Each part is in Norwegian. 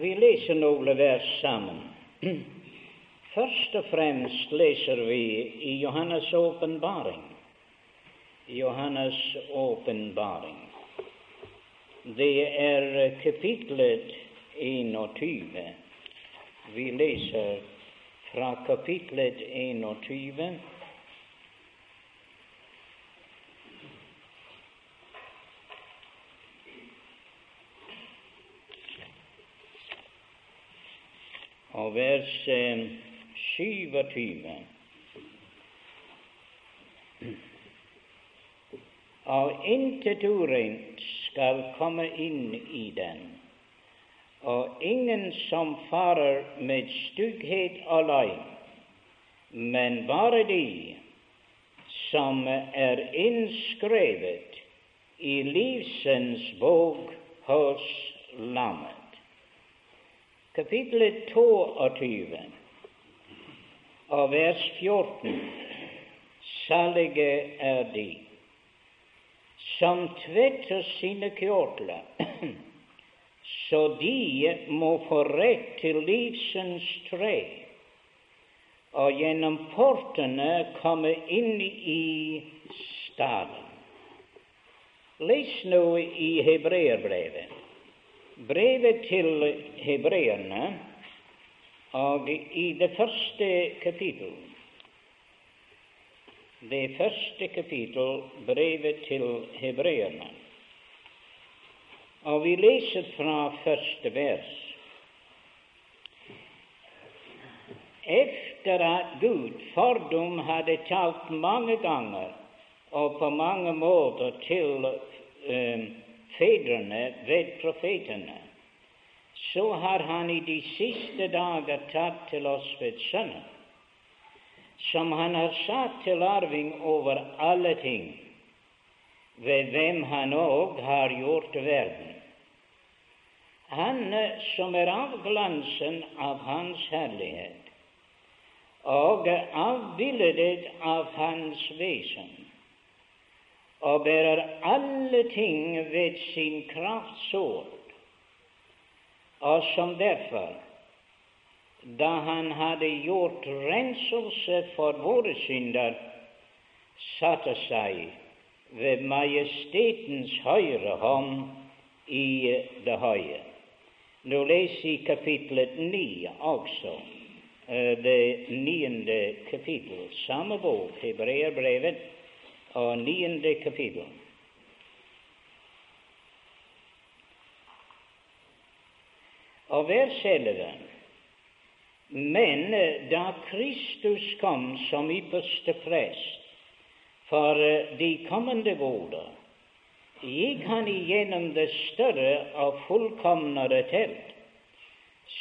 Vi leser noen vers sammen. Først og fremst leser vi i Johannes' åpenbaring. Johannes' åpenbaring. Det er kapitlet 21. Vi leser fra kapitlet 21 og vers 27. Og intet urent skal komme inn i den, og ingen som farer med stygghet og løgn, men bare de som er innskrevet i livsens bok hos Lammet kapittelet 22 og vers 14. Salige er de som tvetter sine kjortler, så de må få rett til livsens tre, og gjennom portene komme inn i staden. Les nå i Hebreerbrevet brevet til hebreerne og i det første kapittel Det første kapittel, brevet til hebreerne. Og vi leser fra første vers. Efter at Gud fordom hadde talt mange ganger og på mange måter til eh, fedrene ved profetene, så har Han i de siste dager tatt til oss ved Sønnen, som Han har satt til arving over alle ting, ved hvem Han òg har gjort verden. Han som er avglansen av Hans herlighet og avbildet av Hans vesen og bærer alle ting ved sin krafts ord, og som derfor, da han hadde gjort renselse for våre synder, satte seg ved majestetens høyre hånd i det høye. Nå les i kapitlet 9 også, eh, det niende kapittel, samme bok, Hebreerbrevet, og niende kapittel. Og vers 11. Men da Kristus kom som ypperste prest for de kommende goder, gikk han igjennom det større og fullkomnere telt,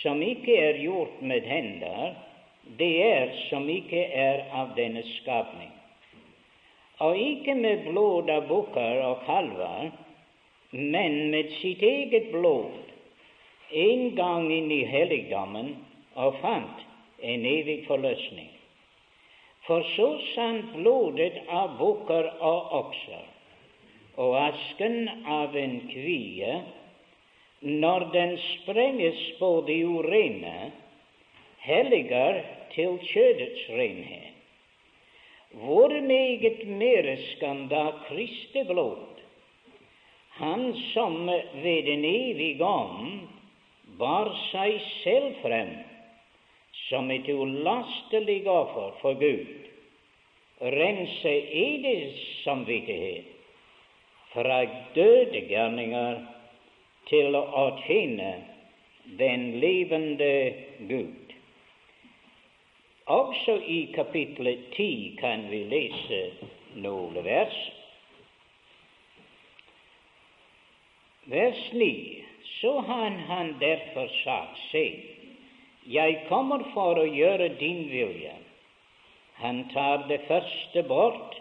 som ikke er gjort med hender, det er som ikke er av denne skapning og ikke med blod av bukker og kalver, men med sitt eget blod, en gang inn i helligdommen, og fant en evig forløsning. For så sant blodet av bukker og okser og asken av en kvie, når den sprenges på det urene, helliger til kjødets renhet, meget mere skal da Kristi blod, Han som ved en evig ånd bar seg selv frem som et ulastelig offer for Gud, rense eders samvittighet fra døde gjerninger til å tjene den levende Gud. Også i kapittel 10 kan vi lese noen vers. Vers 9. Så har han derfor sagt, se, jeg kommer for å gjøre din vilje. Han tar det første bort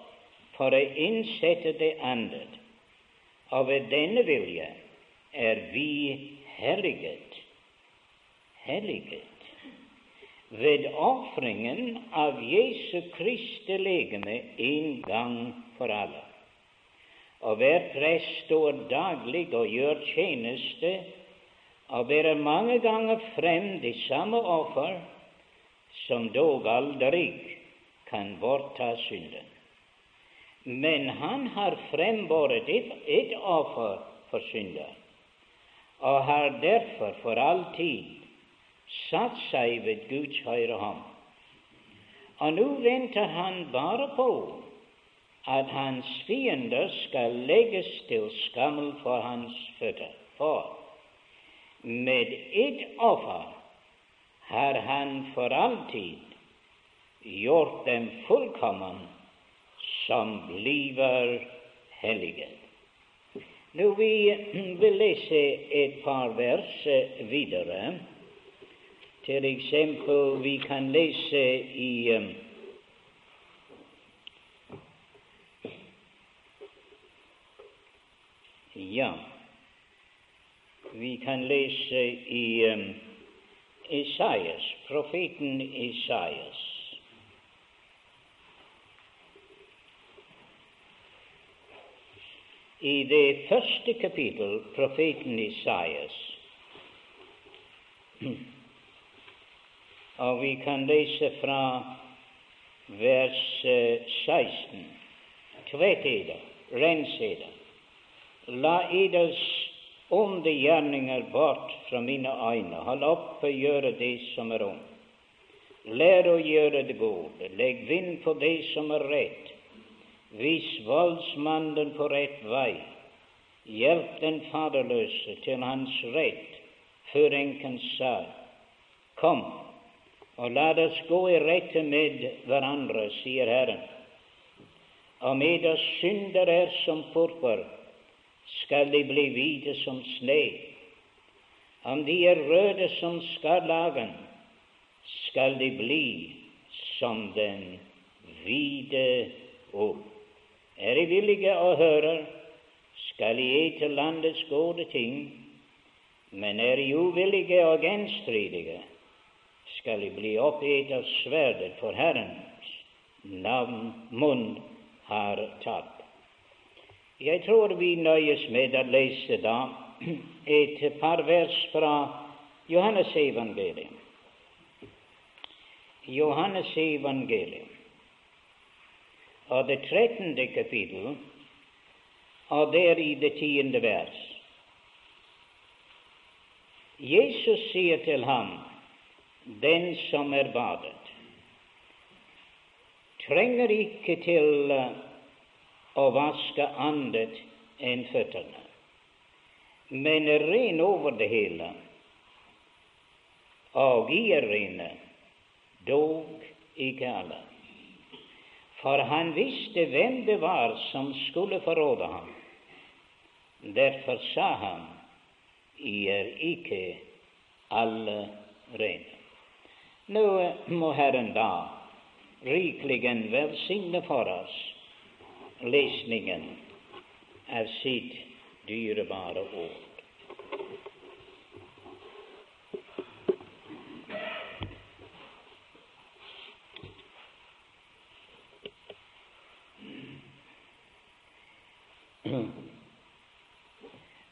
for å innsette det andre. Og ved denne vilje er vi helliget. Helliget ved ofringen av Jesu Kristi legeme en gang for alle. Og hver prest står daglig og gjør tjeneste og bærer mange ganger frem de samme offer, som dog aldri kan bortta synden. Men han har frembåret et, et offer for synder, og har derfor for all tid satt seg ved Guds høyre hånd. Og nå venter han bare på at hans fiender skal legges til skammel for hans føtter. For med ett offer har han for alltid gjort dem fullkommen som bliver hellige. Nå Vi lese et par vers videre. Til eksempel, vi kan lese i um, Ja, vi kan lese i um, Isaias, profeten Isaias. I det første kapittel, profeten Isaias, og vi kan lese fra vers 16. Tvett eder, rens eder. La eders onde gjerninger bort fra mine øyne. Hold opp og gjøre det som er ondt. Lær å gjøre det gode. Legg vind på det som er rett. Vis voldsmannen på rett vei. Hjelp den faderløse til hans rett, før enkens sa, Kom, og la oss gå i rette med hverandre, sier Herren. Og med oss synder er som purpur, skal de bli hvite som sne. Om de er røde som skarlagen, skal de bli som den hvite ull. Er de villige å høre, skal de ete landets gode ting, men er de uvillige og gjenstridige, skal bli oppgitt av sverdet, for Herrens navn munn har tatt. Jeg tror vi nøyes med å lese da et par vers fra Johannes evangelium. Johannes evangelium og det trettende kapittel, og der i det tiende vers. Jesus sier til ham, den som er badet, trenger ikke til å vaske annet enn føttene, men er ren over det hele. Og i er rene, dog ikke alle. For han visste hvem det var som skulle forråde ham. Derfor sa han, I er ikke alle rene. Nå må Herren da rikelig velsigne for oss lesningen av sitt dyrebare ord.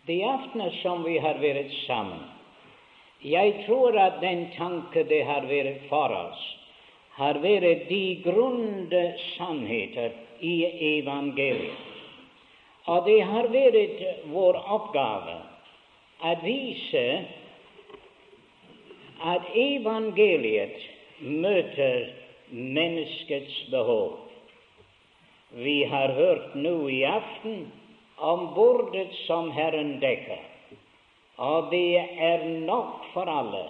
De aftener som vi har vært sammen, jeg tror at den tanke det har vært for oss, har vært de grunde sannheter i evangeliet. Og det har vært vår oppgave å vise at evangeliet møter menneskets behov. Vi har hørt nå i aften om bordet som Herren dekker, og det er nok for alle,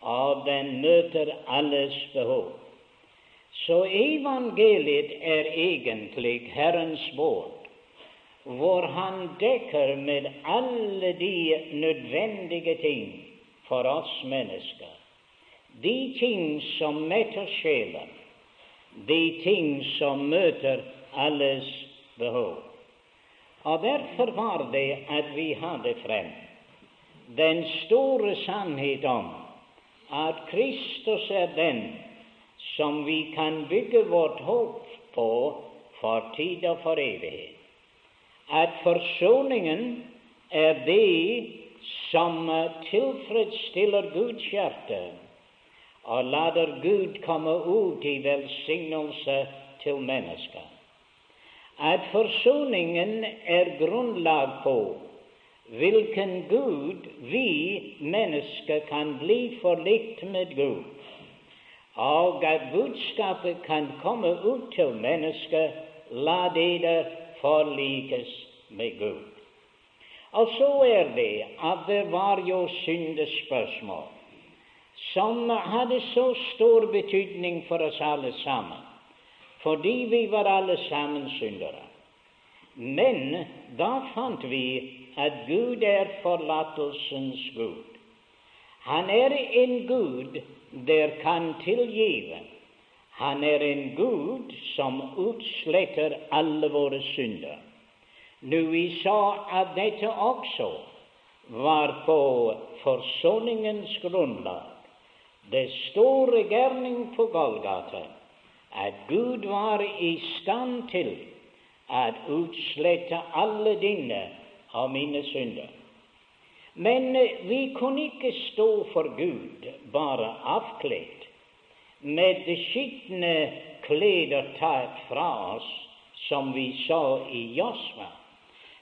og den møter alles behov. Så evangeliet er egentlig Herrens båt, hvor Han dekker med alle de nødvendige ting for oss mennesker. De ting som metter sjelen, de ting som møter alles behov. Og Derfor var det at vi hadde frem den store sannhet om at Kristus er den som vi kan bygge vårt håp på for tid og for evighet. At forsoningen er det som tilfredsstiller Guds hjerte, og lader Gud komme ut i velsignelse til mennesker. At forsoningen er grunnlag på hvilken Gud vi mennesker kan bli forlikt med Gud, og at budskapet kan komme ut til mennesker la dere forlikes med Gud. Og så er det at det var jo syndespørsmål som hadde så stor betydning for oss alle sammen, fordi vi var alle sammen syndere. Men da fant vi at Gud er forlatelsens Gud. Han er en Gud der kan tilgive. Han er en Gud som utsletter alle våre synder. Nå vi sa at dette også var på forsoningens grunnlag. Det store gjerning på Golgata, at Gud var i stand til å utslette alle dine og mine synder. Men vi kunne ikke stå for Gud bare avkledd, med skitne klær tatt fra oss, som vi sa i Josva.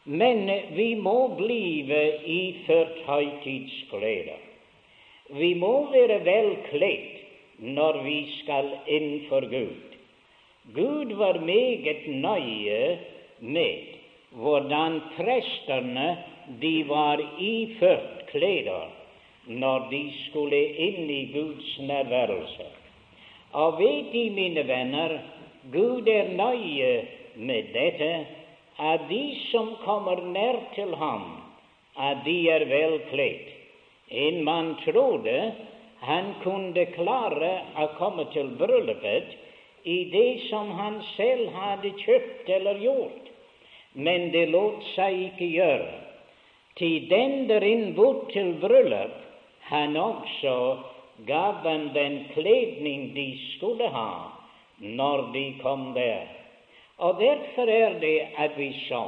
Men vi må blive iført høytidsklær. Vi må være velkledd når vi skal inn for Gud. Gud var meget nøye med hvordan prestene de var iført klær når de skulle inn i Guds nærværelse. Og vet De, mine venner, Gud er nøye med dette at de som kommer nær til ham, at de er velkledd. En mann trodde han kunne klare å komme til bryllupet i det som han selv hadde kjøpt eller gjort, men det lot seg ikke gjøre. Til den der innbudt til bryllup, han også gav dem den kledning de skulle ha når de kom der. Og derfor er det at vi så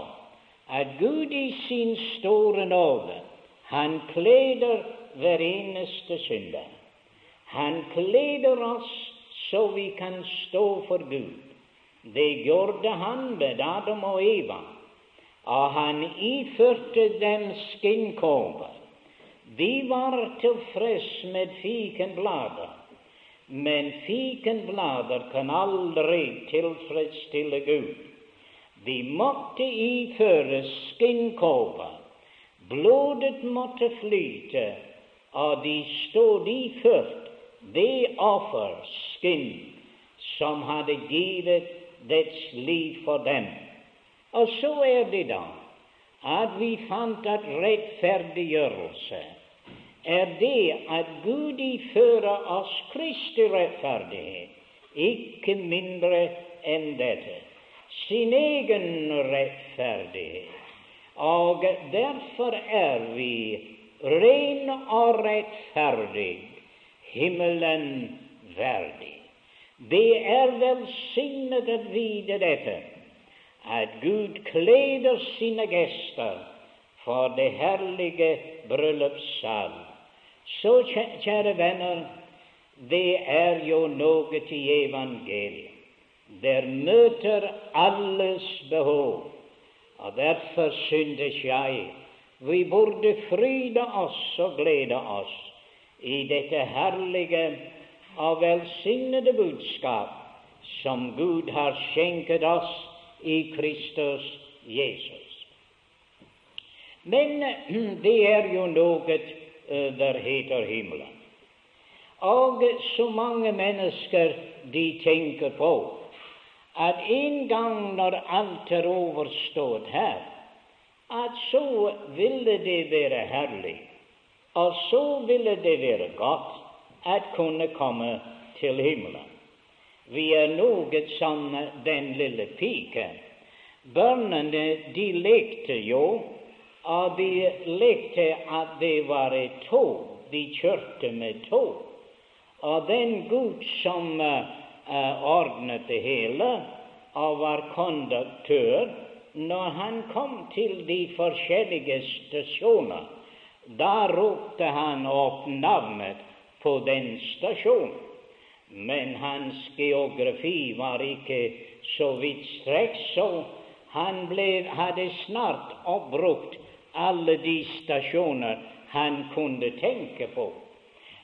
at Gud i sin store nåde, han kleder hver eneste synder. Han kleder oss så vi kan stå for Gud. Det gjorde han med Adam og Eva, og han iførte dem skinnkåper. De var tilfreds med fikenblader men fikenblader kan aldri tilfredsstille Gud. De måtte iføre skinnkåper. Blodet måtte flyte, og de stod iført det offer, skinn, som hadde givet dets liv for dem. Og så er det da at vi fant at rettferdiggjørelse er det at Gud ifører oss Kristi rettferdighet, ikke mindre enn dette, sin egen rettferdighet. Og derfor er vi ren og rettferdig, himmelen verdig. Det er velsignet å vite dette, at Gud kleder sine gester for det herlige bryllupssal. Så, kjære venner, det er jo noe til evangeliet. Der møter alles behov. Og derfor syntes jeg vi burde fryde oss og glede oss i dette herlige og velsignede budskap som Gud har skjenket oss i Kristus Jesus. Men det er jo noe der heter himmelen. Og så mange mennesker de tenker på at en gang når alt er overstått her, at så ville det være herlig, og så ville det være godt at kunne komme til himmelen. Vi er noe som den lille piken. Børnene de lekte jo og de lekte at det var et tog. De kjørte med tog. Og den Gud som uh, ordnet det hele og var konduktør, når han kom til de forskjellige stasjoner Da ropte han opp navnet på den stasjonen. Men hans geografi var ikke så vidtstrekt, så han ble, hadde snart oppbrukt alle de stasjoner han kunne tenke på.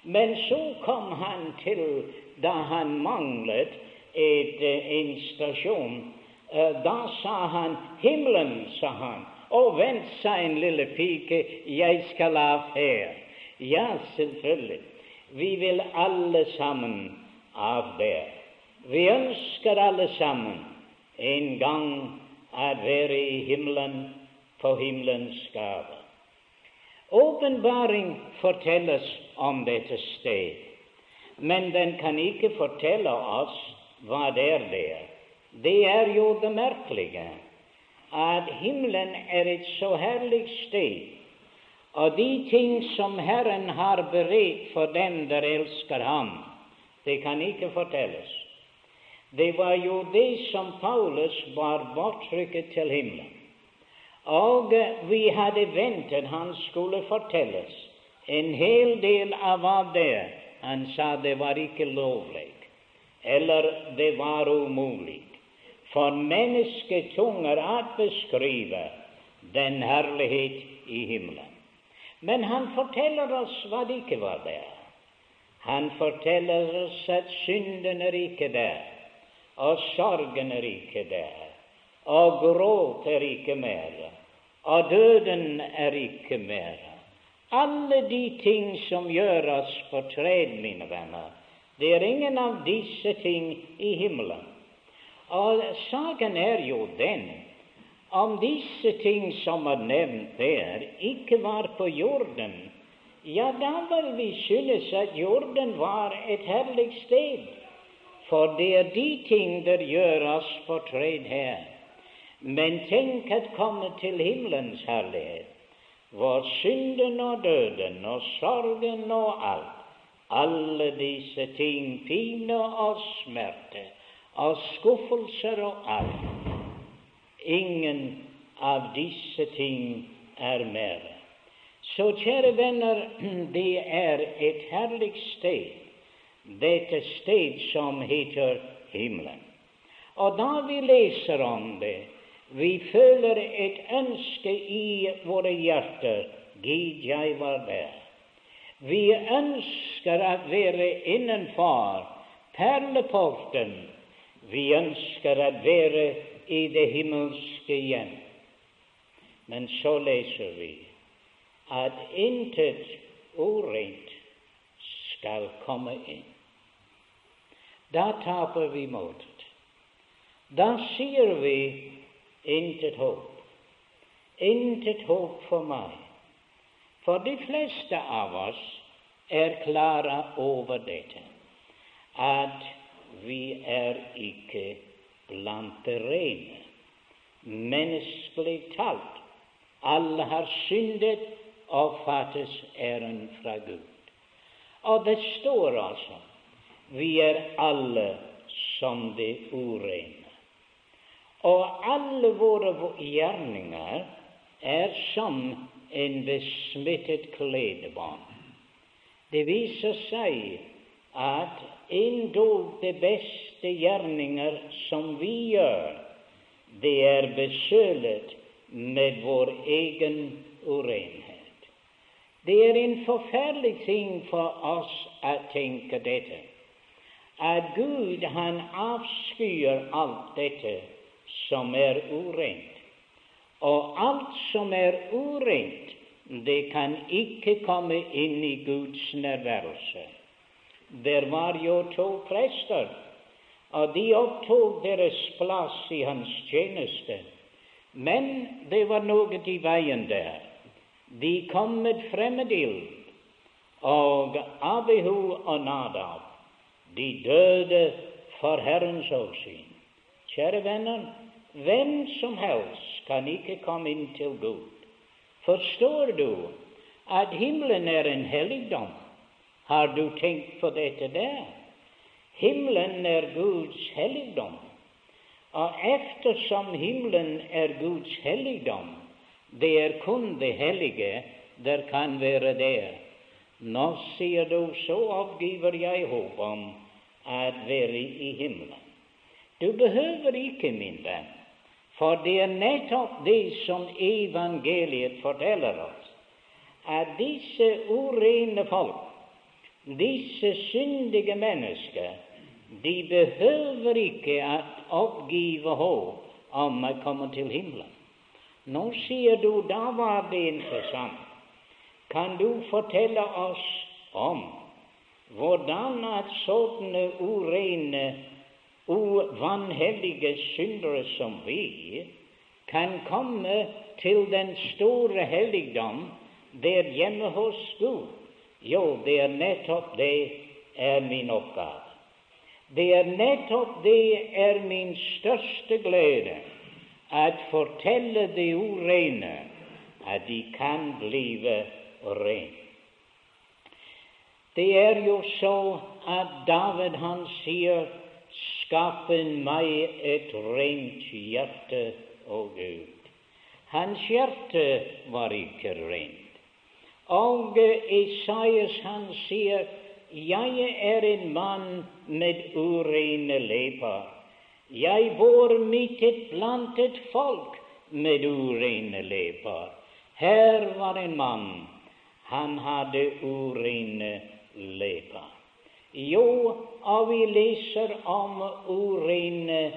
Men så kom han til da han manglet et, eh, en stasjon. Eh, da sa han 'Himmelen', sa han. Og vent, sa en lille pike, 'jeg skal av her'. Ja, selvfølgelig. Vi vil alle sammen av det. Vi ønsker alle sammen en gang å være i himmelen på himmelens gave. Åpenbaring fortelles om dette sted, men den kan ikke fortelle oss hva det er der. Det er jo det merkelige at himmelen er et så herlig sted, og de ting som Herren har beredt for dem der elsker Ham, det kan ikke fortelles. Det var jo det som Paulus var bortrykket til himmelen. Og vi hadde ventet han skulle fortelles en hel del av hva det Han sa det var ikke lovlig, eller det var umulig for mennesketunger å beskrive den herlighet i himmelen. Men han forteller oss hva det ikke var der. Han forteller oss at synden er ikke der, og sorgen er ikke der, og gråt er ikke mer, og døden er ikke mer. Alle de ting som gjør oss fortred, mine venner, det er ingen av disse ting i himmelen. Og saken er jo den om disse ting som er nevnt der, ikke var på jorden, ja, da vil vi synes at jorden var et herlig sted. For det er de ting der gjør oss fortred her. Men tenk at komme til himmelens herlighet, hvor synden og døden og sorgen og alt, alle disse ting, pine og smerte og skuffelser og alt, ingen av disse ting er mer. Så kjære venner, det er et herlig sted dette sted som heter himmelen. Og da vi leser om det, vi føler et ønske i våre hjerter Gid, jeg var der. Vi ønsker å være innenfor perleporten. Vi ønsker å være i det himmelske hjem. Men så leser vi at intet urent skal komme inn. Da taper vi motet. Da sier vi intet håp. Intet håp for meg. For de fleste av oss er klare over dette, at vi er ikke blant det rene. Menneskelig talt, alle har syndet og fattes æren fra Gud. Og det står altså vi er alle som det urene. Og alle våre gjerninger er som en besmittet kledebånd. Det viser seg at endog de beste gjerninger som vi gjør, det er besølet med vår egen urenhet. Det er en forferdelig ting for oss å tenke dette, at Gud han avskyr alt dette som er urent. Og alt som er urent, det kan ikke komme inn i Guds nærværelse. Der var jo to prester, og de opptok deres plass i hans tjeneste. Men det var noe i veien der. De kom med fremmedild, og Abihu og Nadab, de døde for Herrens åsyn. Kjære venner, hvem som helst kan ikke komme inn til Gud. Forstår du at himmelen er en helligdom? Har du tenkt på dette der? Himmelen er Guds helligdom. Og eftersom himmelen er Guds helligdom, det er kun det hellige der kan være der. Nå sier du, så avgiver jeg håp om at være i himmelen. Du behøver ikke, min venn, for det er nettopp det som evangeliet forteller oss, at disse urene folk, disse syndige mennesker, de behøver ikke å oppgive håp om å komme til himmelen. Nå sier du, da var det interessant. Kan du fortelle oss om hvordan at sånne urene uvanhellige syndere som vi kan komme til den store helligdom der hjemme hos Gud. Jo, det er nettopp det er min oppgave. Det er nettopp det er min største glede at fortelle de urene at de kan blive rene. Det er jo så at David han sier Skape meg et rent hjerte, å Gud. Hans hjerte var ikke rent. Og Isaias han sier, jeg er en mann med urene leper. Jeg bor midt et blant et folk med urene leper. Her var en mann, han hadde urene leper. Jo, og vi leser om urene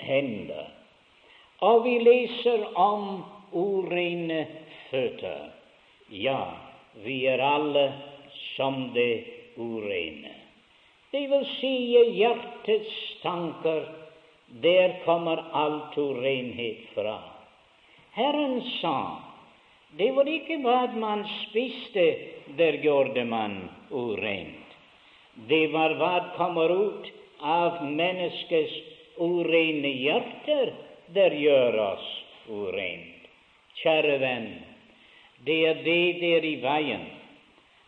hender. Og vi leser om urene føtter. Ja, vi er alle som det urene. Det vil si hjertets tanker, der kommer alt renhet fra. Herren sa det var ikke hva man spiste, der gjorde man urent. Det var hva kommer ut av menneskets urene hjerter, der gjør oss urent. Kjære venn, det er det der i veien,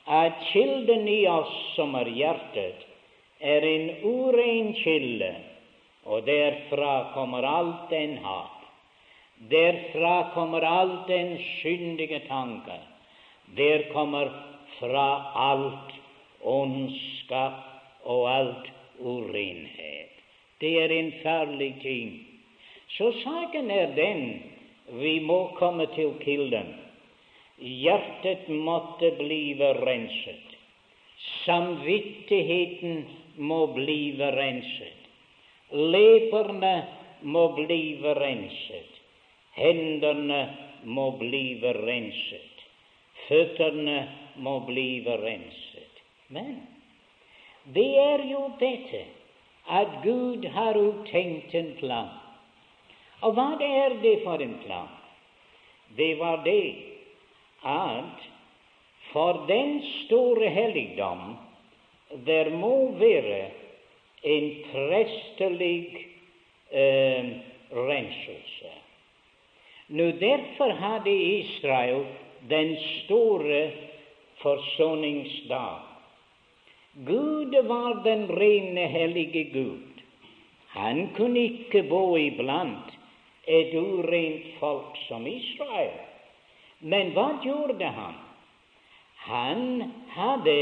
at kilden i oss som er hjertet, er en uren kilde, og derfra kommer alt en hat. Derfra kommer alt en syndige tanke. Der kommer fra alt ondskap og alt urenhet. Det er en farlig ting. Så saken er den vi må komme til kilden. Hjertet måtte blive renset. Samvittigheten må blive renset. Leperne må blive renset. Hendene må blive renset. Føttene må blive renset. Men det er jo dette at Gud har uttenkt en plan. Og hva er det for en plan? Det var det at for den store helligdom der må være en prestelig eh, renselse. Nå Derfor hadde Israel den store forsoningsdag. Gud var den rene, hellige Gud. Han kunne ikke bo iblant et urent folk som Israel. Men hva gjorde han? Han hadde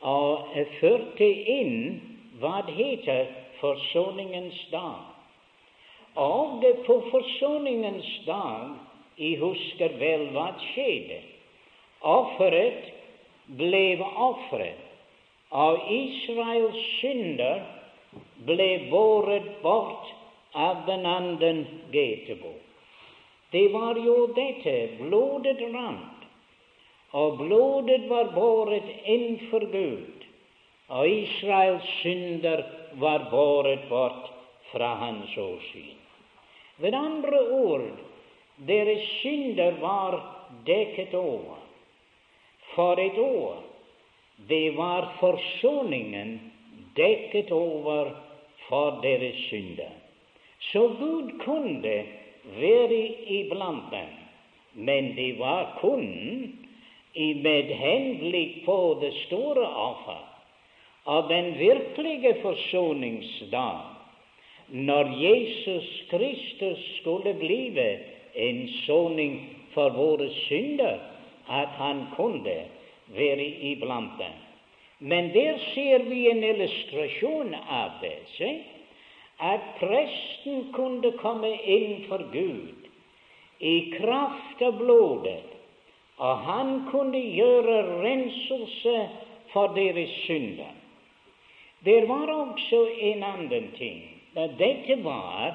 og førte inn hva heter forsoningens dag. Og på forsoningens dag Jeg husker vel hva skjedde. Offeret ble offeret, og Israels synder ble båret bort av den anden Getebo. Det var jo dette blodet rant, og blodet var båret innenfor Gud, og Israels synder var båret bort fra hans åsyn. Ved andre ord, deres synder var dekket over. For et år det var forsoningen dekket over for deres synder. Så Gud kunne være iblant dem, men det var kun med henblikk på det store offer av den virkelige forsoningsdag, når Jesus Kristus skulle blive en soning for våre synder, at han kunne være iblant dem. Men der ser vi en illustrasjon av det. Se? At presten kunne komme inn for Gud i kraft av blodet, og han kunne gjøre renselse for deres synder. Det var også en annen ting. Dette var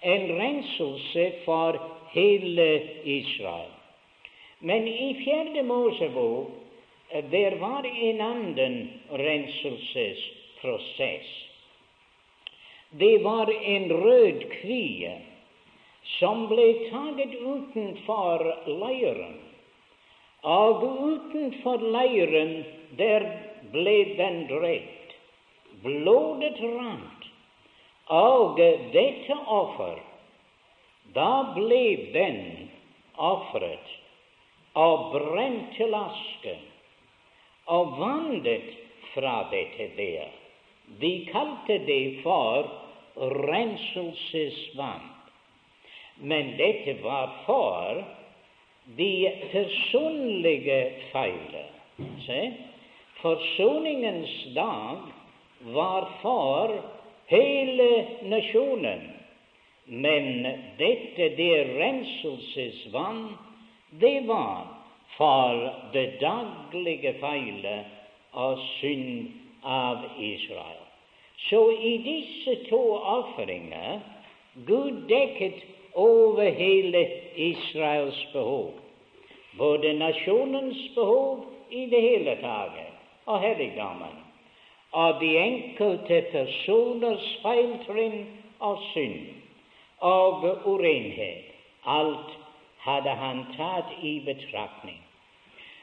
en renselse for hele Israel. Men i Fjerde Mosebok eh, der var en annen renselsesprosess. Det var en rød kvie som ble taget utenfor leiren. Og utenfor leiren der ble den drept. Blodet rant. Og dette offer, da ble den ofret og brent til aske og vandret fra dette der. De kalte det for renselsesvann. Men dette var for de personlige feiler. Se? Forsoningens dag var for hele nasjonen. Men dette det renselsesvann det var for det daglige feilet og synd av Israel. Så i disse to ofringer Gud dekket over hele Israels behov, både nasjonens behov i det hele tatt og helligdommen, og de enkelte personers feiltrinn og synd og urenhet. Alt hadde han tatt i betraktning.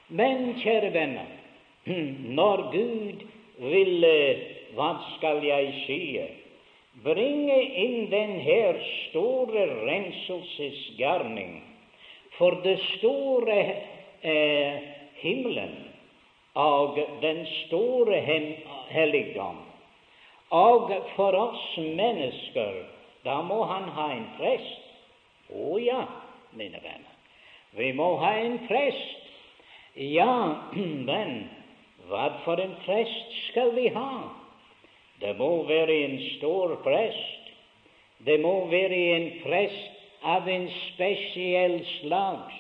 Men, kjære venner, når Gud ville, hva skal jeg si, bringe inn den her store renselsesgjerning for det store eh, himmelen og den store helligdom, og for oss mennesker, da må han ha en prest. Å oh, ja, mine venner. Vi må ha en prest. Ja, men hva for en prest skal vi ha? Det må være en stor prest. Det må være en prest av en spesiell slags.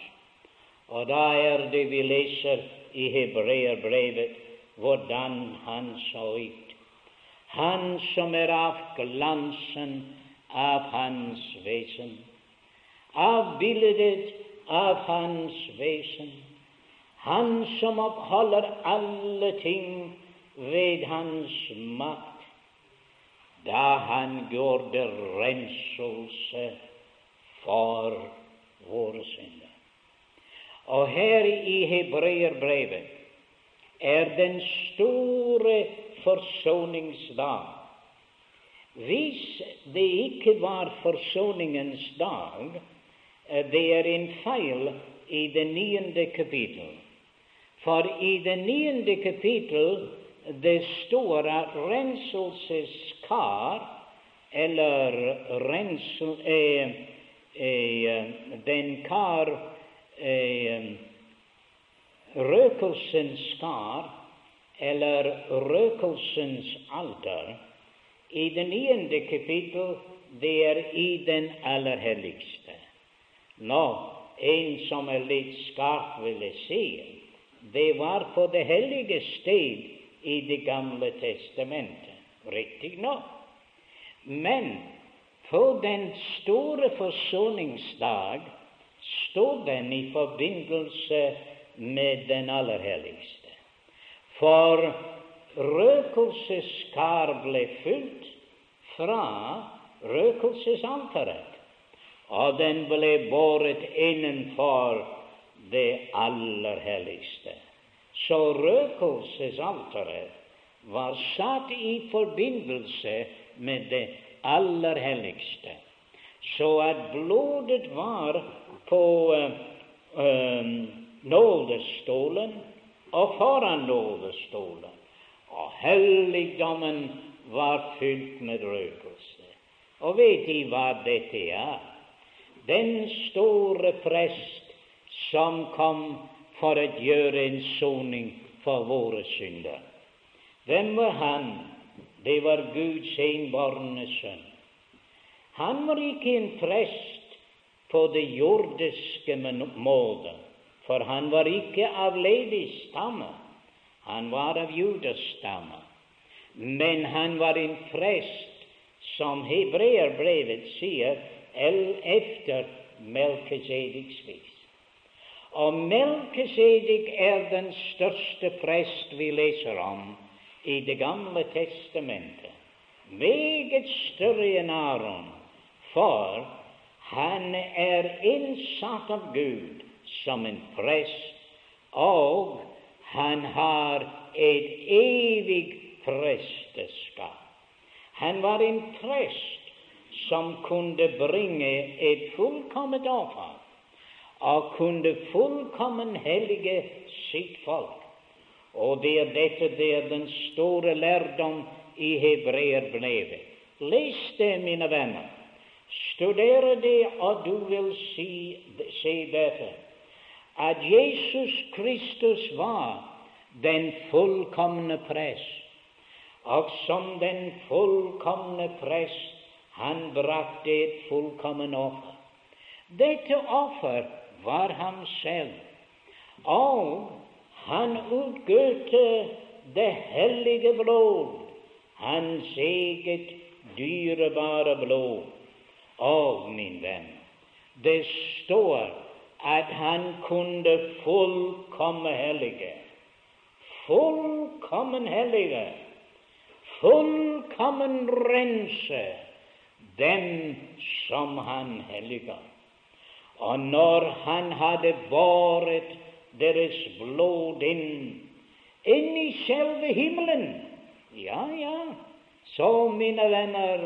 Og da er det vi leser i hebreerbrevet hvordan han så ut. Han som er av glansen av hans vesen avbildet av Hans vesen, Han som oppholder alle ting ved Hans makt, da Han gjorde renselse for våre synder. Og her i hebreerbrevet er den store forsoningsdag. Hvis det ikke var forsoningens dag, Eh, det er en feil i det niende kapittel. For i det niende kapittel det står at renselseskar, eller rensel, eh, eh, den kar eh, Røkelsens skar, eller røkelsens alter, i det niende kapittel, det er i den aller helligste. Nå, en som er litt skarp, ville si, det var på det hellige sted i Det gamle testamentet, riktignok. Men på den store forsoningsdag stod den i forbindelse med den aller helligste. For røkelseskar ble fylt fra røkelsesalteret og den ble båret innenfor det aller helligste. Så røkelsesalteret var satt i forbindelse med det aller helligste, så at blodet var på øh, nådestolen og foran nådestolen, og helligdommen var fylt med røkelse. Og vet De hva dette er? den store prest som kom for å gjøre en soning for våre synder. Hvem var han? Det var Guds enbårne sønn. Han var ikke en prest på det jordiske måte, for han var ikke av Levis stamme. Han var av Judas stamme. Men han var en prest som hebreerbrevet sier efter Melkesediks vis. Og Melkesedik er den største prest vi leser om i Det gamle testamentet. Meget større enn Aron, for han er innsatt av Gud som en prest, og han har et evig presteskap. Han var en prest som kunne bringe et fullkomment offer og kunne fullkommen hellige sitt folk. Og det er dette det er den store lærdom i hebreerbrevet. Les det, mine venner. Studere det, og du vil si, se dette. At Jesus Kristus var den fullkomne prest. Og som den fullkomne prest han brakte et fullkommen offer. Dette offer var ham selv. Og han utgøte det hellige blod, hans eget dyrebare blod. Og, min venn, det står at han kunne fullkomme hellige. Fullkommen hellige. Fullkommen rense dem som han helliger. Og når han hadde båret deres blod inn, inn i selve himmelen Ja, ja, så, mine venner,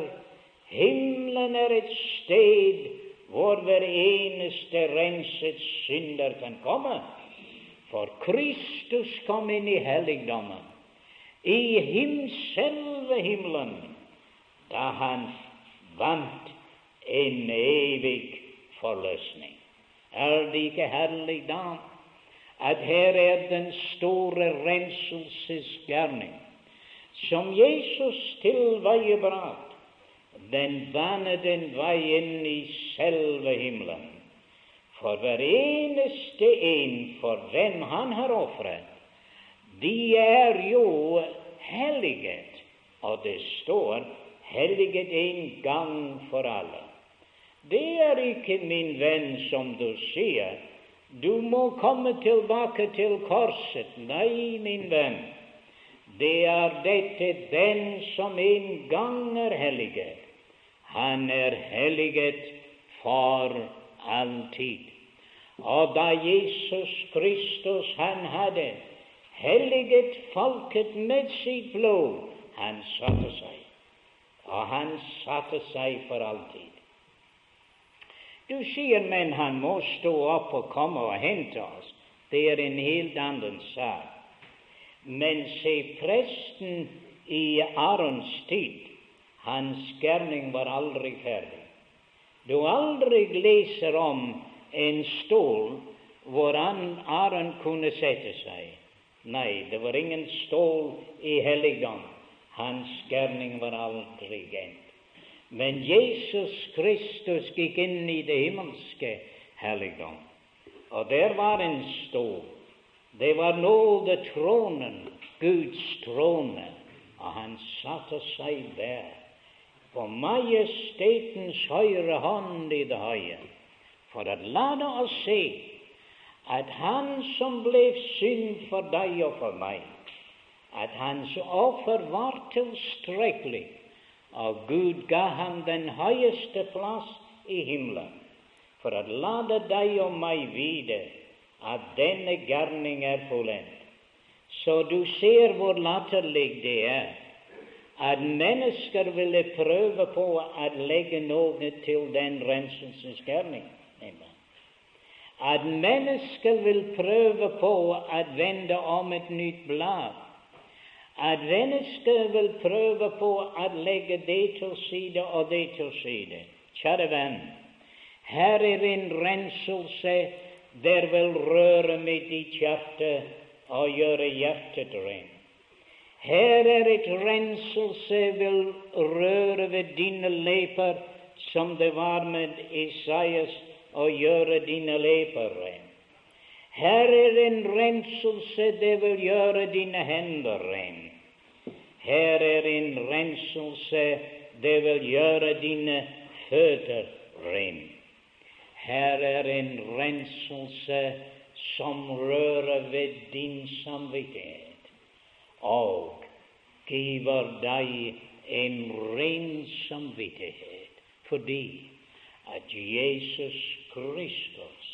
himmelen er et sted hvor hver eneste renset synder kan komme. For Kristus kom inn i helligdommen, i him selve himmelen, da han vant en evig forløsning. Er det ikke herlig da at her er den store renselsesgjerning som Jesus tilveiebrakt? Den baner den vei inn i selve himmelen. For hver eneste en for hvem han har ofret, de er jo helliget. Og det står helliget en gang for alle. Det er ikke, min venn, som du sier, du må komme tilbake til korset. Nei, min venn, det er dette den som en gang er helliget. Han er helliget for alltid. Og da Jesus Kristus han hadde helliget folket med sitt blod, han satte seg. Og han satte seg for alltid. Du sier, men han må stå opp og komme og hente oss. Det er en helt annen sak. Men se, presten i Arons tid, hans gjerning var aldri ferdig. Du aldri leser om en stol hvor Aron kunne sette seg. Nei, det var ingen stol i helligdom. Hans gjerning var aldri gent. Men Jesus Kristus gikk inn i det himmelske helligdom, og der var en stol. Det var nådetronen, Guds trone, og han satte seg der på majestetens høyre hånd i det høye, for å la oss se at han som ble synd for deg og for meg, at hans offer var tilstrekkelig og Gud ga ham den høyeste plass i himmelen for å lade deg og meg vite at denne gjerning er fullendt. Så du ser hvor latterlig det er at mennesker ville prøve på å legge noe til den renselsesgjerning. At mennesker vil prøve på å vende om et nytt blad at mennesker vil prøve på å legge det til side og det til side. Kjære venn, her er en renselse der vil røre med ditt hjerte og gjøre hjertet rent. Her er et renselse vil røre ved dine leper, som det var med Isaias, og gjøre dine leper ren. Her er en renselse, det vil gjøre dine hender ren. Her er en renselse, det vil gjøre dine føtter ren. Her er en renselse som rører ved din samvittighet, og giver deg en ren samvittighet, fordi at Jesus Kristus,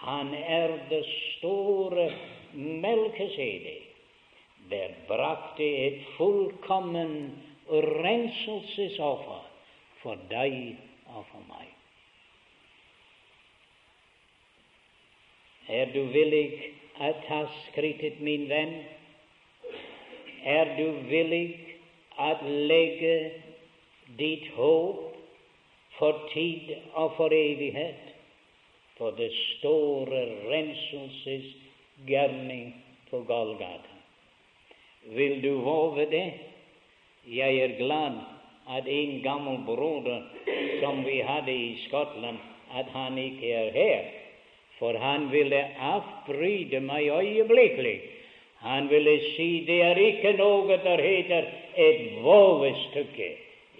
han er det store melkesedet, der brakte et fullkommen renselsesoffer for deg og for meg. Er du villig å ta skrittet, min venn? Er du villig at legge ditt håp for tid og for evighet på det store renselsesgjerning på Golgata? Vil du våge det? Jeg er glad at en gammel broder som vi hadde i Skottland, at han ikke er her for han ville avbryte meg øyeblikkelig. Han ville si det er ikke noe der heter et vovestykke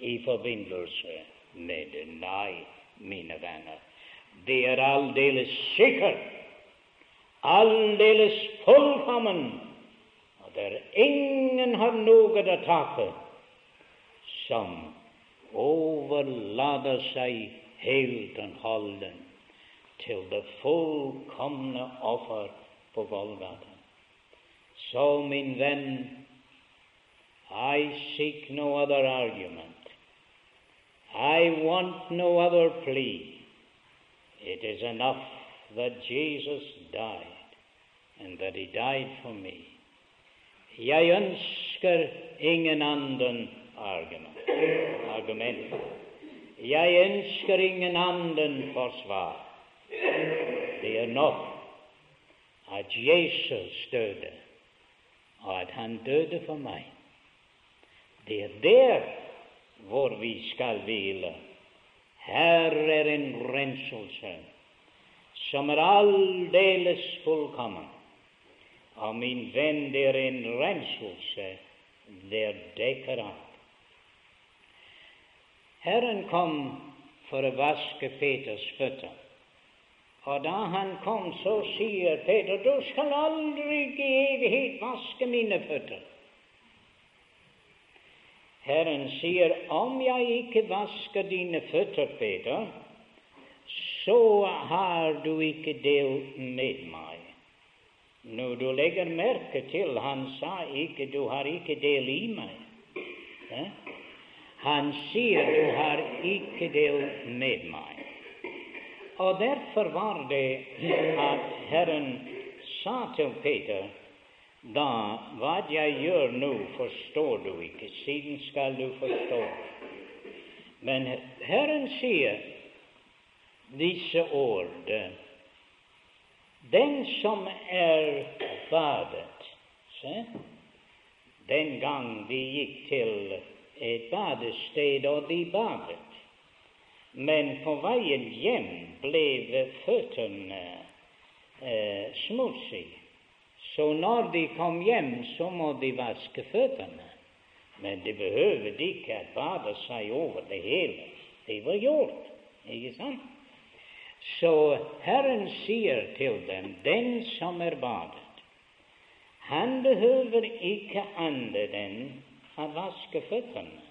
i forbindelse med det. Nei, mine venner, det er aldeles sikkert, aldeles fullkommen, og der ingen har noe å takke som overlater seg helt og holdent til det fullkomne offer på Golgata. Så, min venn, I seek no other argument. I want no other plea. It is enough that Jesus died, and that He died for me. Jeg ønsker ingen annen argument. argument. Jeg ønsker ingen annen forsvar. Det er nok at Jesus døde, at han døde for meg. Det er der hvor vi skal hvile. Her er en renselse som er aldeles fullkommen. Og min venn, det er en renselse der dekker alt. Herren kom for å vaske Peters føtter. Og da han kom, så sier Peter, du skal aldri i evighet vaske mine føtter. Herren sier, om jeg ikke vasker dine føtter, Peter, så har du ikke del med meg. Når du legger merke til, han sa ikke, du har ikke del i meg. Han sier, du har ikke del med meg. Og derfor var det at Herren sa til Peter da hva jeg gjør nå, forstår du ikke, siden skal du forstå. Men Herren sier disse ord Den som er badet se, Den gang vi gikk til et badested, og de badet men på veien hjem ble føttene eh, smutsige. Så når de kom hjem, så må de vaske føttene. Men de behøvde ikke å bade seg over det hele. Det var gjort, ikke sant? Så Herren sier til dem, den som er badet, han behøver ikke annet enn å vaske føttene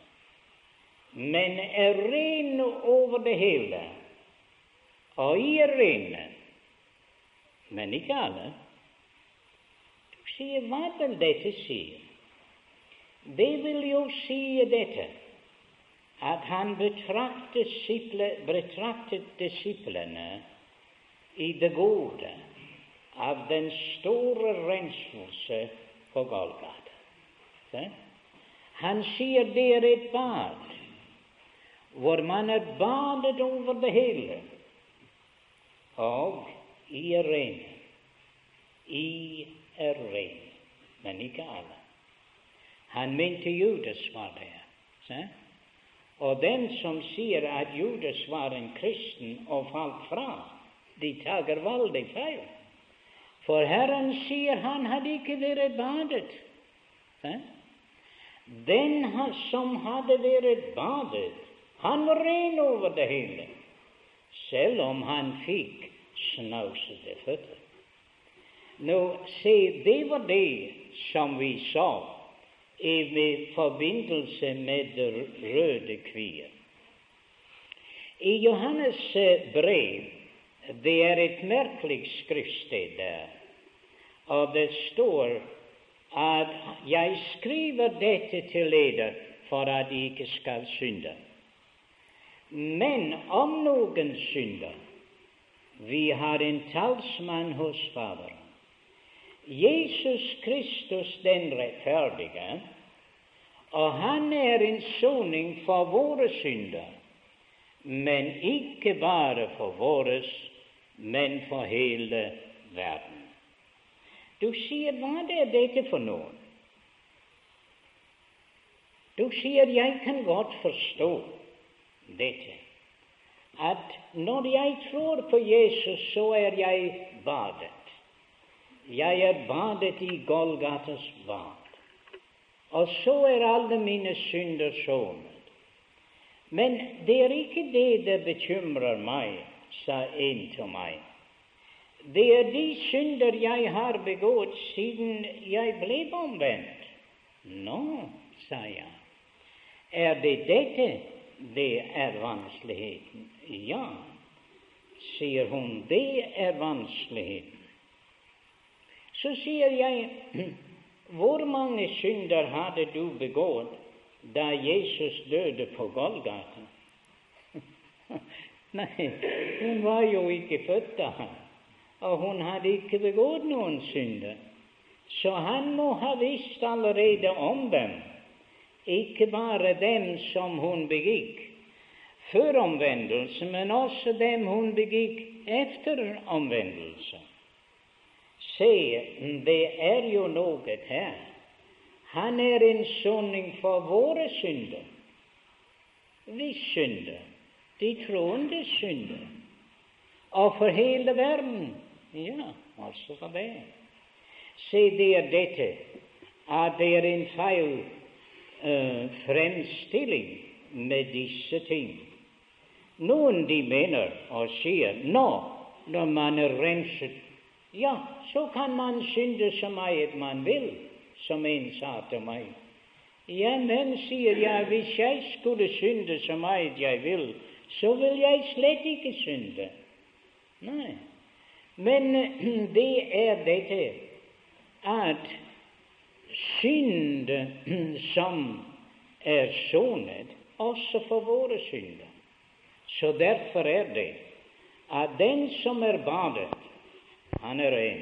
men er ren over det hele. Og I er rene, men ikke alle. Du sier, hva vil dette si? Det vil jo si dette at han betraktet, betraktet disiplene i det gode av den store renselse på Golgata. Han sier det er et bad hvor man er badet over det hele. Og I er ren. I er ren, men ikke alle. Han mente Judas var der. Se? Og den som sier at Judas var en kristen og falt fra, de tager veldig feil. For Herren sier han hadde ikke vært badet. Se? Den som hadde vært badet, han var ren over det hele, selv om han fikk snausete føtter. Nå, se, det var det som vi sa i forbindelse med det røde kvier. I Johannes brev det er et merkelig skriftsted der, og det står at 'jeg skriver dette til dere for at de ikke skal synde'. Men om noen synder, vi har en talsmann hos Faderen. Jesus Kristus den rettferdige, og han er en soning for våre synder, men ikke bare for våre, men for hele verden. Du sier, hva er dette for noe? Du sier, jeg kan godt forstå dette, at når jeg tror på Jesus, så er jeg badet. Jeg er badet i Golgatas bad, og så er alle mine synder sonet. Men det er ikke det det bekymrer meg, sa en til meg. Det er de synder jeg har begått siden jeg ble omvendt. Nå, sa jeg, er det dette det er vanskeligheten? Ja, sier hun, det er vanskeligheten. Så sier jeg, hvor mange synder hadde du begått da Jesus døde på Golgata? Nei, hun var jo ikke født da, og hun hadde ikke begått noen synder. Så han må ha visst allerede om dem, ikke bare dem som hun begikk før omvendelse, men også dem hun begikk etter omvendelse. Se, det er jo noe her. Han er en soning for våre synder. Vi synder, de troende synder, og for hele verden. Ja, altså for det. Se, det er dette at det er en feil uh, fremstilling med disse ting. Noen de mener og sier nå, når man er renset ja, så kan man synde så mye man vil, som en sa til meg. Ja, men, sier jeg, hvis jeg skulle synde så mye jeg vil, så vil jeg slett ikke synde. Nei. Men det er dette at synd som er sonet, også for våre synder. Så derfor er det at den som er badet, han er ren.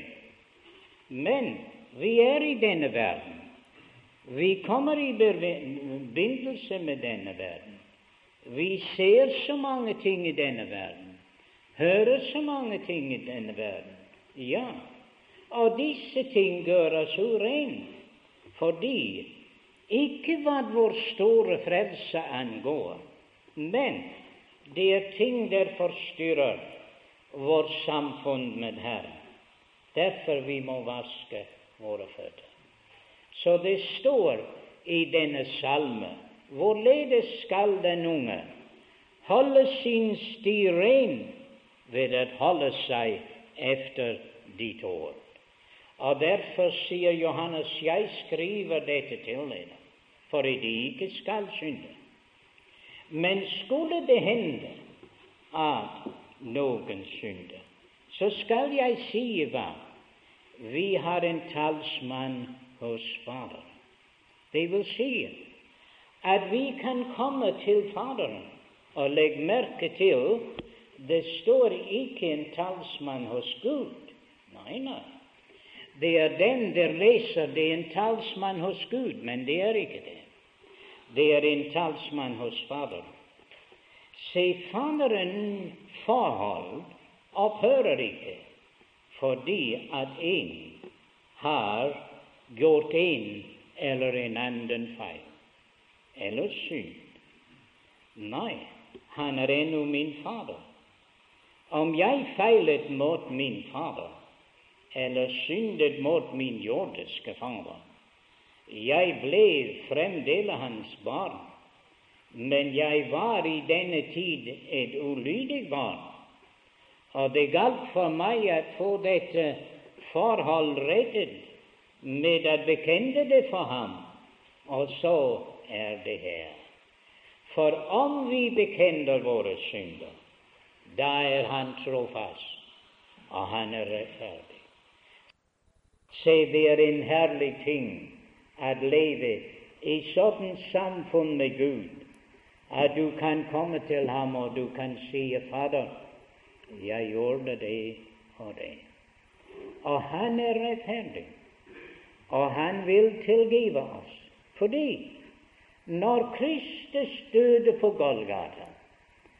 Men vi er i denne verden. Vi kommer i forbindelse med denne verden. Vi ser så mange ting i denne verden, hører så mange ting i denne verden. Ja, og disse ting gjør oss urene, fordi ikke hva vår store frelse angår, men det er ting der forstyrrer vårt samfunn med Herren. Derfor vi må vaske våre føtter. Så det står i denne salme hvorledes skal den unge holde sin sti ren ved å holde seg efter ditt ord. Og derfor sier Johannes, jeg skriver dette til dere, for at de ikke skal synde. Men skulle det hende at noen synder, så skal jeg si hva vi har en talsmann hos Faderen. Det vil si at vi kan komme til Faderen. Og legg merke til det står ikke en talsmann hos Gud. Nei, nei. Det er den der leser det er en talsmann hos Gud, men det er ikke det. Det er en talsmann hos Faderen. Se, Faderen forhold opphører ikke fordi at en har gjort en eller en annen feil eller synd. Nei, han er ennå min Fader. Om jeg feilet mot min Fader, eller syndet mot min jordiske Fader, jeg ble fremdeles hans barn, men jeg var i denne tid et ulydig barn. Og det galt for meg å få dette forhold rettet med å bekjenne det for ham, og så er det her. For om vi bekjenner våre synder, da er Han trofast, og Han er rettferdig. Se, det er en herlig ting å leve i sånn samfunn med Gud at du kan komme til ham og du kan si 'Fader, jeg gjorde det og det'. Og han er rettferdig, og han vil tilgive oss. Fordi når Kristus døde på Golgata,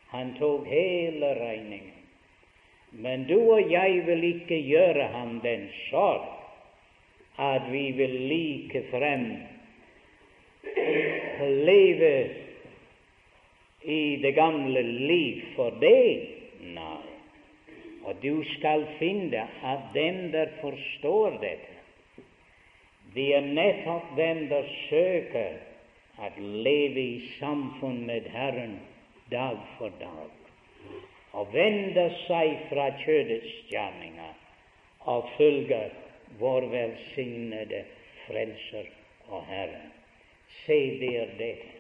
han tok hele regningen. Men du og jeg vil ikke gjøre ham den sorg at vi vil like frem leve i det gamle liv for deg? Nei. Og du skal finne at dem der forstår dette, de er nettopp dem der søker at leve i samfunn med Herren dag for dag, og vende seg fra kjødets gjerninger og følger vår velsignede Frelser og Herre. Se, det er dette.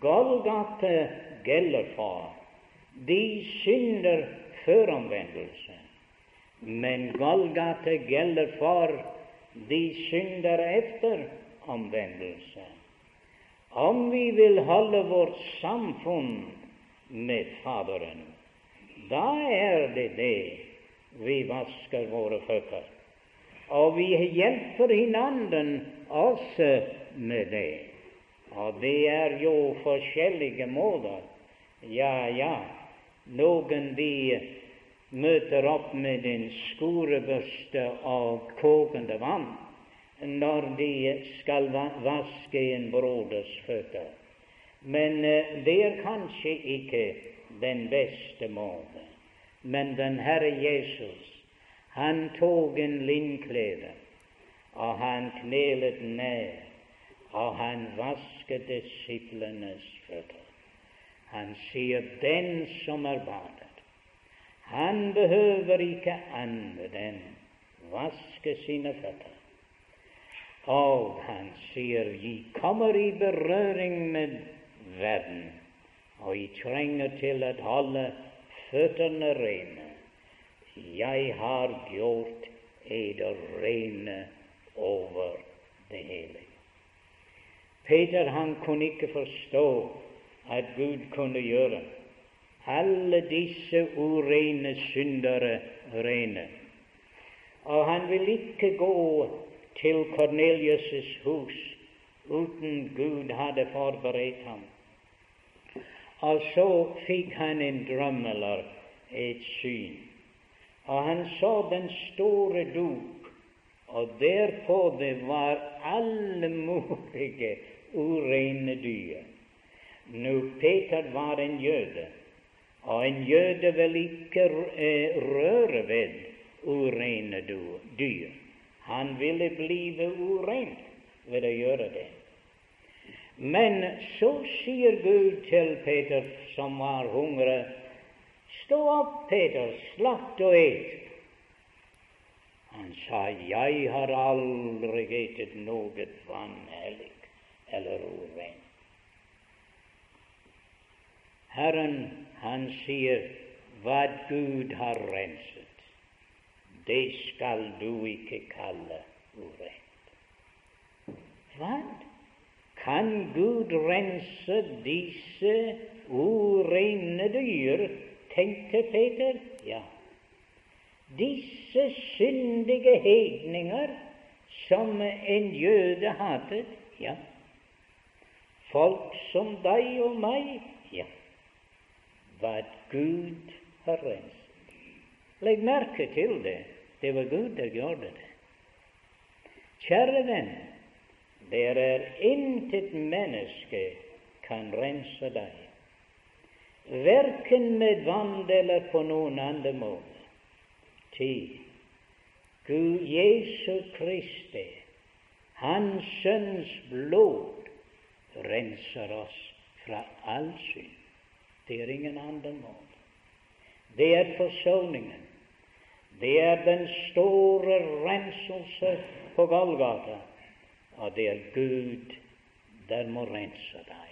Golgata gjelder for de synder før omvendelse, men Golgata gjelder for de synder etter omvendelse. Om vi vil holde vårt samfunn med Faderen, da er det det vi vasker våre føtter og vi hjelper hinanden også med det. Og det er jo forskjellige måter. Ja, ja, noen de møter opp med en skurebørste og kokende vann når de skal vaske en broders føtter. Men eh, det er kanskje ikke den beste måten. Men den Herre Jesus han tok en linnklede, og han knelet ned, og han vasket disiplenes føtter. Han sier, 'Den som er badet, han behøver ikke annet enn vaske sine føtter.' Og han sier, 'Vi kommer i berøring med verden, og vi trenger til å holde føttene rene.' Jeg har gjort eder rene over det hele. Peter han kunne ikke forstå at Gud kunne gjøre alle disse urene syndere rene. Og han vil ikke gå til Kornelius' hus uten Gud hadde forberedt ham. Og så fikk han en drøm eller et syn og han så den store duk, og derpå det var alle mulige urene dyr. Nå, Peter var en jøde, og en jøde vil ikke eh, røre ved urene dyr. Han ville blive urein ved å gjøre det. Men så sier Gud til Peter, som var hungrig, Stå opp, Peter, slakt og et. Han sa, Jeg har aldri etet noe vanhellig eller urent. Herren, han sier, hva Gud har renset, det skal du ikke kalle urent. Hva? Kan Gud rense disse urene dyr tenkte Peter. Ja, disse syndige hedninger som en jøde hatet, ja. Folk som deg og meg, ja. Hva Gud har renset. Legg merke til det. Det var Gud der gjorde det. Kjære venn, der er intet menneske kan rense deg, verken med vann eller på noen annen måte. Ti, Gud Jesu Kristi, Hans Sønns blod, renser oss fra all synd. Det er ingen annen måte. Det er forsoningen. Det er den store renselse på Golgata, og det er Gud der må rense deg.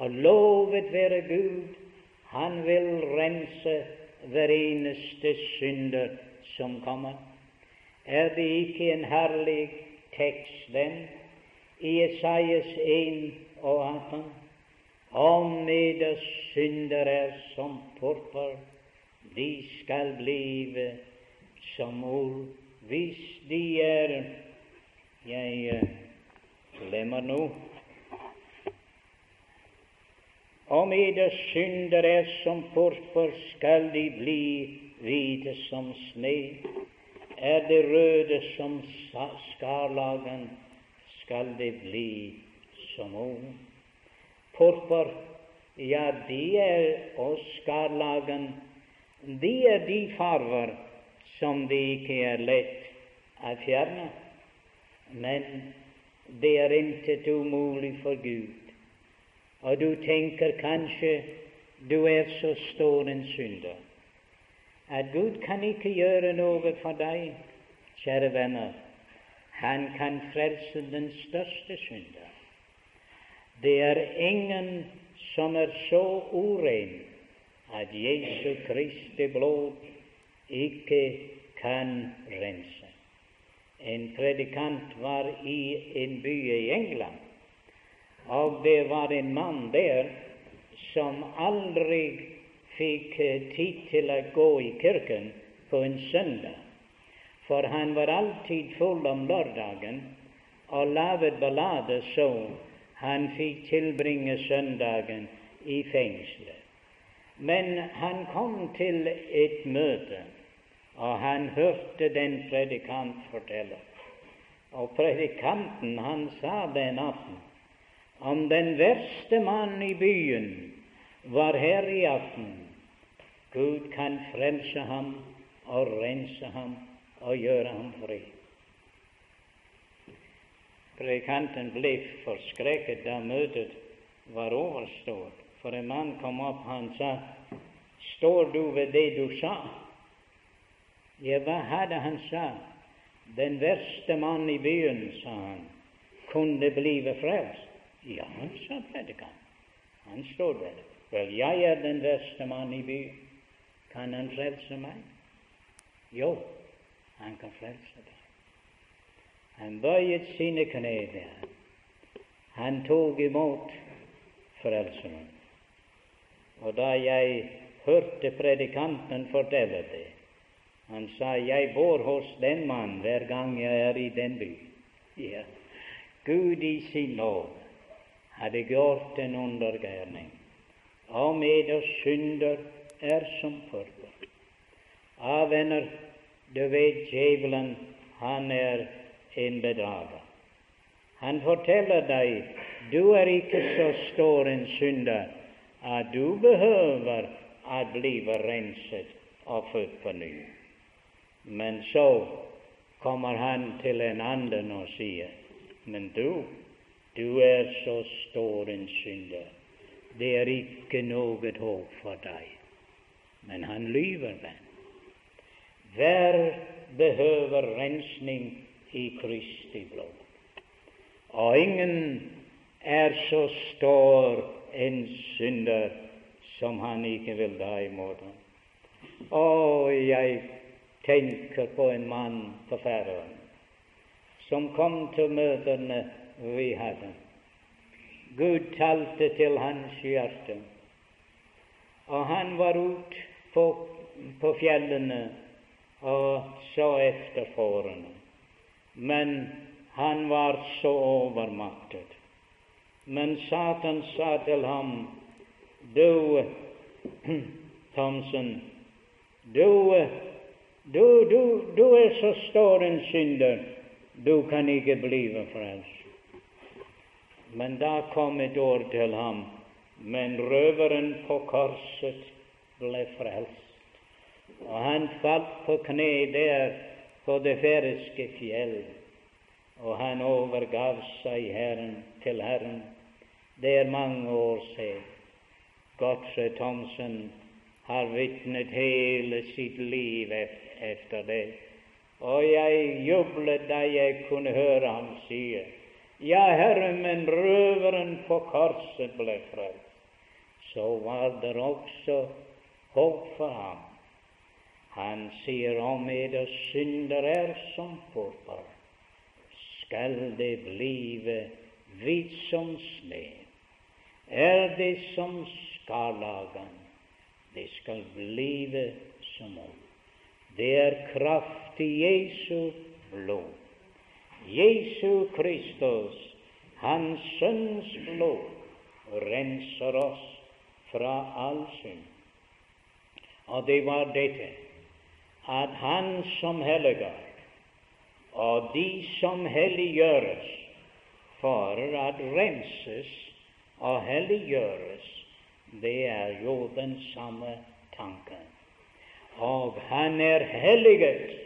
Og lovet være Gud, han vil rense hver eneste synder som kommer. Er det ikke en herlig tekst, den, i Esaias 1 og 18? Om eders synder er som purpur, de skal blive som ull. Hvis de er Jeg glemmer nå. Om eders synder er som purpur, skal de bli hvite som sne. Er det røde som skarlagen, skal de bli som ung. purpur, ja, de er og skarlagen, de er de farver som det ikke er lett å fjerne. Men det er intet umulig for Gud. Og du tenker kanskje du er så stor en synder at Gud kan ikke gjøre noe for deg, kjære venner. Han kan frelse den største synder. Det er ingen som er så uren at Jesu Kristi blod ikke kan rense. En predikant var i en by i England, og det var en mann der som aldri fikk tid til å gå i kirken på en søndag, for han var alltid full om lørdagen og laget ballade så han fikk tilbringe søndagen i fengselet. Men han kom til et møte, og han hørte den predikant fortelle. Og predikanten, han sa den natten om den verste mann i byen var her i aften. Gud kan frelse ham og rense ham og gjøre ham fri. Predikanten ble forskrekket da møtet var overstått. For en mann kom opp, han sa, Står du ved det du sa? Ja, hva hadde han sa? Den verste mann i byen, sa han, kunne blive frelst. Ja, sa predikanten. Han står der. Vel, jeg er den verste mann i byen. Kan han frelse meg? Jo, han kan frelse deg. Han bøyet sine kne der. Han tok imot Frelseren. Og da jeg hørte predikanten fortelle det, han sa jeg bor hos den mann hver gang jeg er i den by. Ja, Gud i sin lov hadde gjort en undergjerning. Og med oss synder er som purpur. Ja, venner, du vet djevelen, han er en bedrager. Han forteller deg du er ikke så stor en synder at du behøver å bli renset og født på ny. Men så kommer han til en annen og sier, men du, du er så stor en synder. Det er ikke noe håp for deg. Men han lyver, venn. Hver behøver rensning i Kristi blod. Og ingen er så stor en synder som han ikke vil ta imot ham. Og jeg tenker på en mann på Færøyene som kom til møtene vi hadde. Gud talte til hans hjerte, og han var ute på, på fjellene og så efter fårene. Men han var så overmaktet. Men Satan sa til ham, du, Thomsen, du du, du, du er så stor en synder, du kan ikke blive frelst. Men da kom et ord til ham, men røveren på korset ble frelst. Og han falt på kne der på det færøyske fjell, og han overgav seg Herren, til Herren. Det er mange år siden. Godse Thomsen har vitnet hele sitt liv efter det. Og jeg jublet da jeg kunne høre ham si Ja, Herre, men røveren på korset ble frelst. Så var det også håp for ham. Han sier om eder synder er som purpur, skal det blive hvit som sne. Er det som skarlagen, det skal blive som ull. Det er kraft i Jesu blod. Jesu Kristus, Hans Sønns blod, renser oss fra all synd. Og det var dette at Han som helliger, og de som helliggjøres for at renses og helliggjøres, det er jo den samme tanken. Og han er helliget.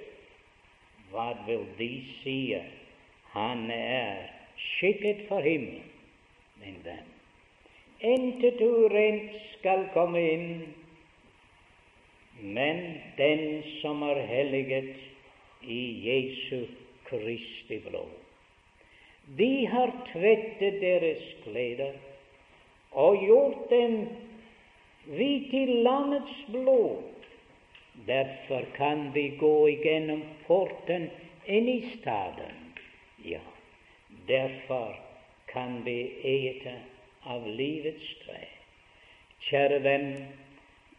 Hva vil de si? Han er skikket for himmelen. Min venn, intet urent skal komme inn men den som er helliget i Jesu Kristi blod. De har tvettet deres klær og gjort dem hvite i landets blod. Derfor kan vi gå igjennom porten inn i staden. Ja, derfor kan vi ete av livets tre. Kjære venn,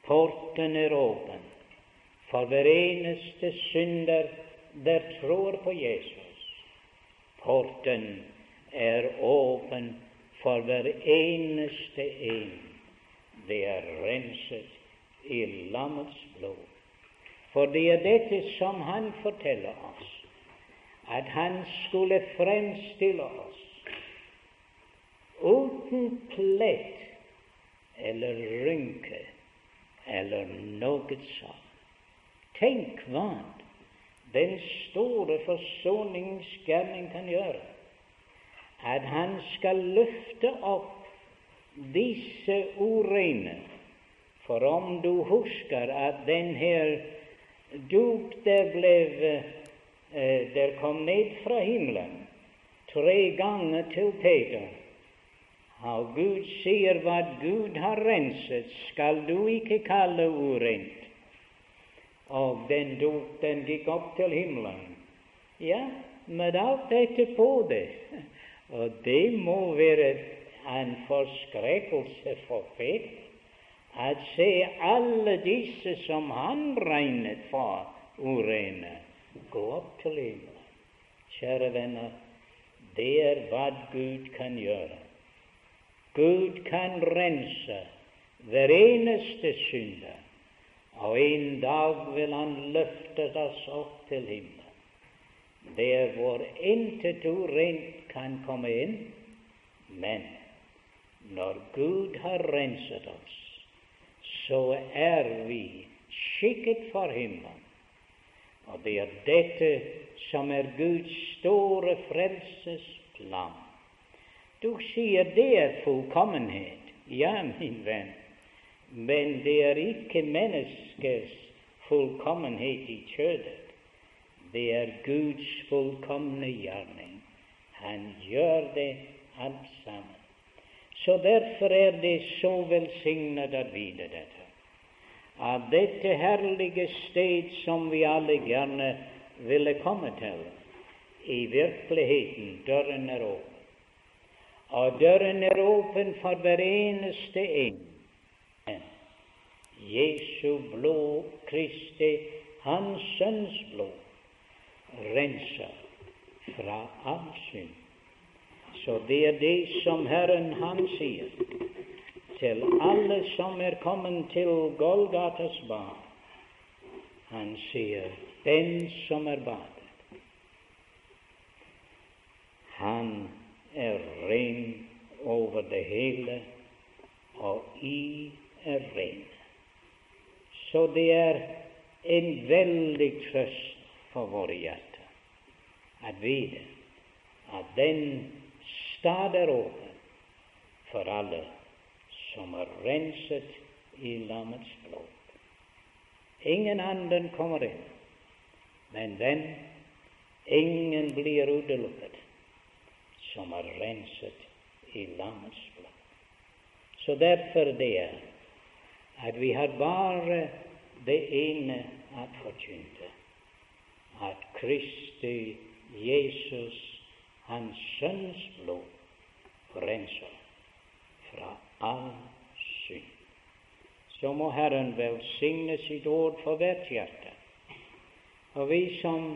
Porten er åpen for hver eneste synder der tror på Jesus. Porten er åpen for hver eneste en. Det er renset i lammets blod. For det er dette som han forteller oss, at han skulle fremstille oss uten plett eller rynke eller noe sånt. Tenk hva den store forsoningsgjerning kan gjøre. At han skal løfte opp disse urene. For om du husker at den her duk der ble eh, der kom ned fra himmelen tre ganger til Peter og Gud sier hva Gud har renset, skal du ikke kalle urent. Og den dop, den gikk opp til himmelen. Ja, med alt dette på det. Og det må være en forskrekkelse for Peter at se alle disse som han regnet for urene, gå opp til himmelen. Kjære venner, det er hva Gud kan gjøre. Gud kan rense hver eneste synder, og en dag vil Han løfte oss opp til himmelen, der hvor intet urent kan komme inn. Men når Gud har renset oss, så er vi skikket for himmelen. Og det er dette som er Guds store frelsesplan. Du sier det er fullkommenhet. Ja, min venn, men det er ikke menneskets fullkommenhet i kjødet. Det er Guds fullkomne gjerning. Han gjør det alt sammen. Så derfor er det så velsignet å vite dette. Av dette herlige sted som vi alle gjerne ville komme til, i virkeligheten døren er åpen og døren er åpen for hver eneste en. Jesu blod, Kristi, Hans Sønns blod, renser fra all synd. Så det er det som Herren Han sier til alle som er kommet til Golgatas barn. Han sier, den som er badet, han er ren over det hele, og I er ren. Så det er en veldig trøst for våre hjerter at vite at den stad er åpen for alle som er renset i lammets blod. Ingen anden kommer inn, men den ingen blir utelukket som er renset i lammets blod. Så derfor det er at vi har bare det ene at forkynne, at Kristi Jesus, Hans Sønns blod, renser fra all synd. Så må Herren velsigne sitt ord for hvert hjerte. Og vi som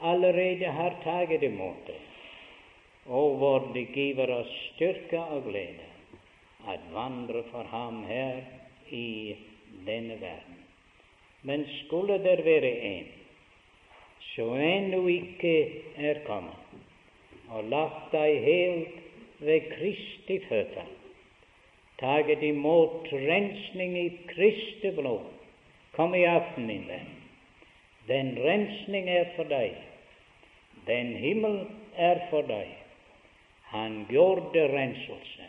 allerede har tatt imot det, og hvor det giver oss styrke og glede at vandre for ham her i denne verden. Men skulle det være en som ennå ikke er kommet, og lagt deg helt ved Kristi føtter, taget imot rensning i Kristi blod, kom i aften min venn. Den rensning er for deg. Den himmel er for deg. Han gjorde renselse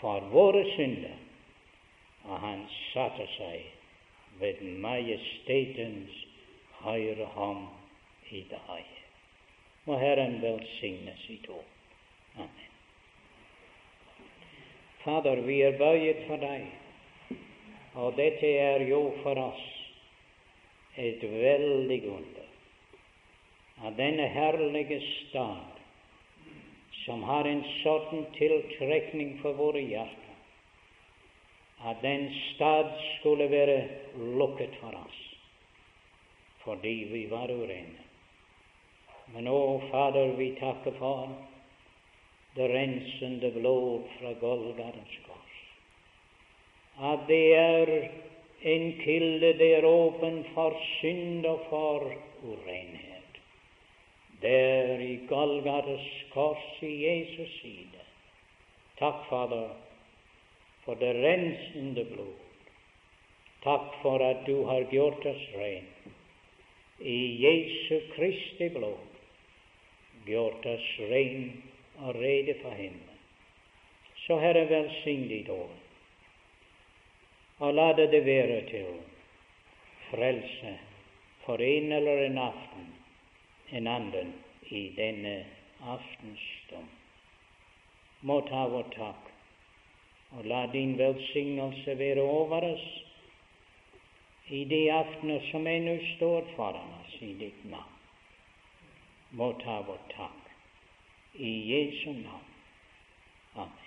for våre synder, og han satte seg ved majestetens høyre hånd i høye. Må Herren velsigne sitt ord. Amen. Fader, vi er bøyet for deg, og dette er jo for oss et veldig under At denne herlige stad som har en sånn tiltrekning for våre hjerter, at den stad skulle være lukket for oss fordi vi var urene. Men å, Fader, vi takker for det rensende blod fra Golgates kors. At det er en kilde der åpen for synd og for urenhet der i Golgates kors i Jesus side. Takk, Fader, for det rensende blod. Takk for at du har gjort oss ren i Jesu Kristi blod, gjort oss ren og rede for himmelen. Så Herre, velsign ditt ord, og la det være til frelse for en eller en aften en annen i denne aftensstund. Må ta vår takk, og la din velsignelse være over oss i de aftener som ennå står foran oss i ditt navn. Må ta vår takk i Jesu navn. Amen.